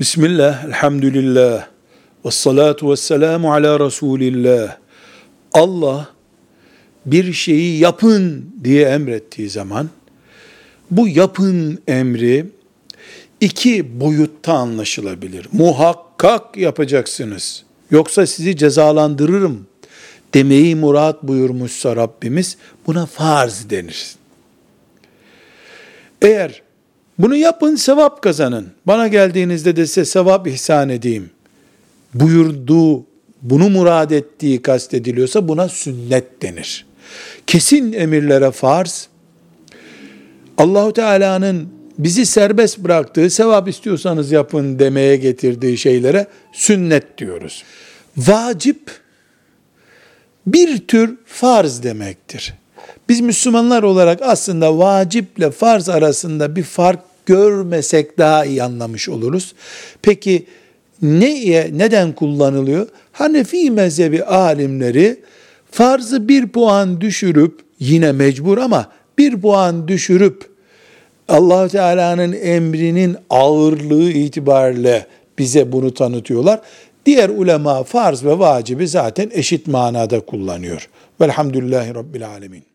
Bismillah, elhamdülillah, ve salatu ve selamu ala Resulillah. Allah bir şeyi yapın diye emrettiği zaman, bu yapın emri iki boyutta anlaşılabilir. Muhakkak yapacaksınız. Yoksa sizi cezalandırırım demeyi murat buyurmuşsa Rabbimiz buna farz denir. Eğer bunu yapın sevap kazanın. Bana geldiğinizde de size sevap ihsan edeyim. Buyurduğu, bunu murad ettiği kastediliyorsa buna sünnet denir. Kesin emirlere farz, Allahu Teala'nın bizi serbest bıraktığı, sevap istiyorsanız yapın demeye getirdiği şeylere sünnet diyoruz. Vacip bir tür farz demektir. Biz Müslümanlar olarak aslında vaciple farz arasında bir fark görmesek daha iyi anlamış oluruz. Peki neye, neden kullanılıyor? Hanefi mezhebi alimleri farzı bir puan düşürüp yine mecbur ama bir puan düşürüp allah Teala'nın emrinin ağırlığı itibariyle bize bunu tanıtıyorlar. Diğer ulema farz ve vacibi zaten eşit manada kullanıyor. Velhamdülillahi Rabbil Alemin.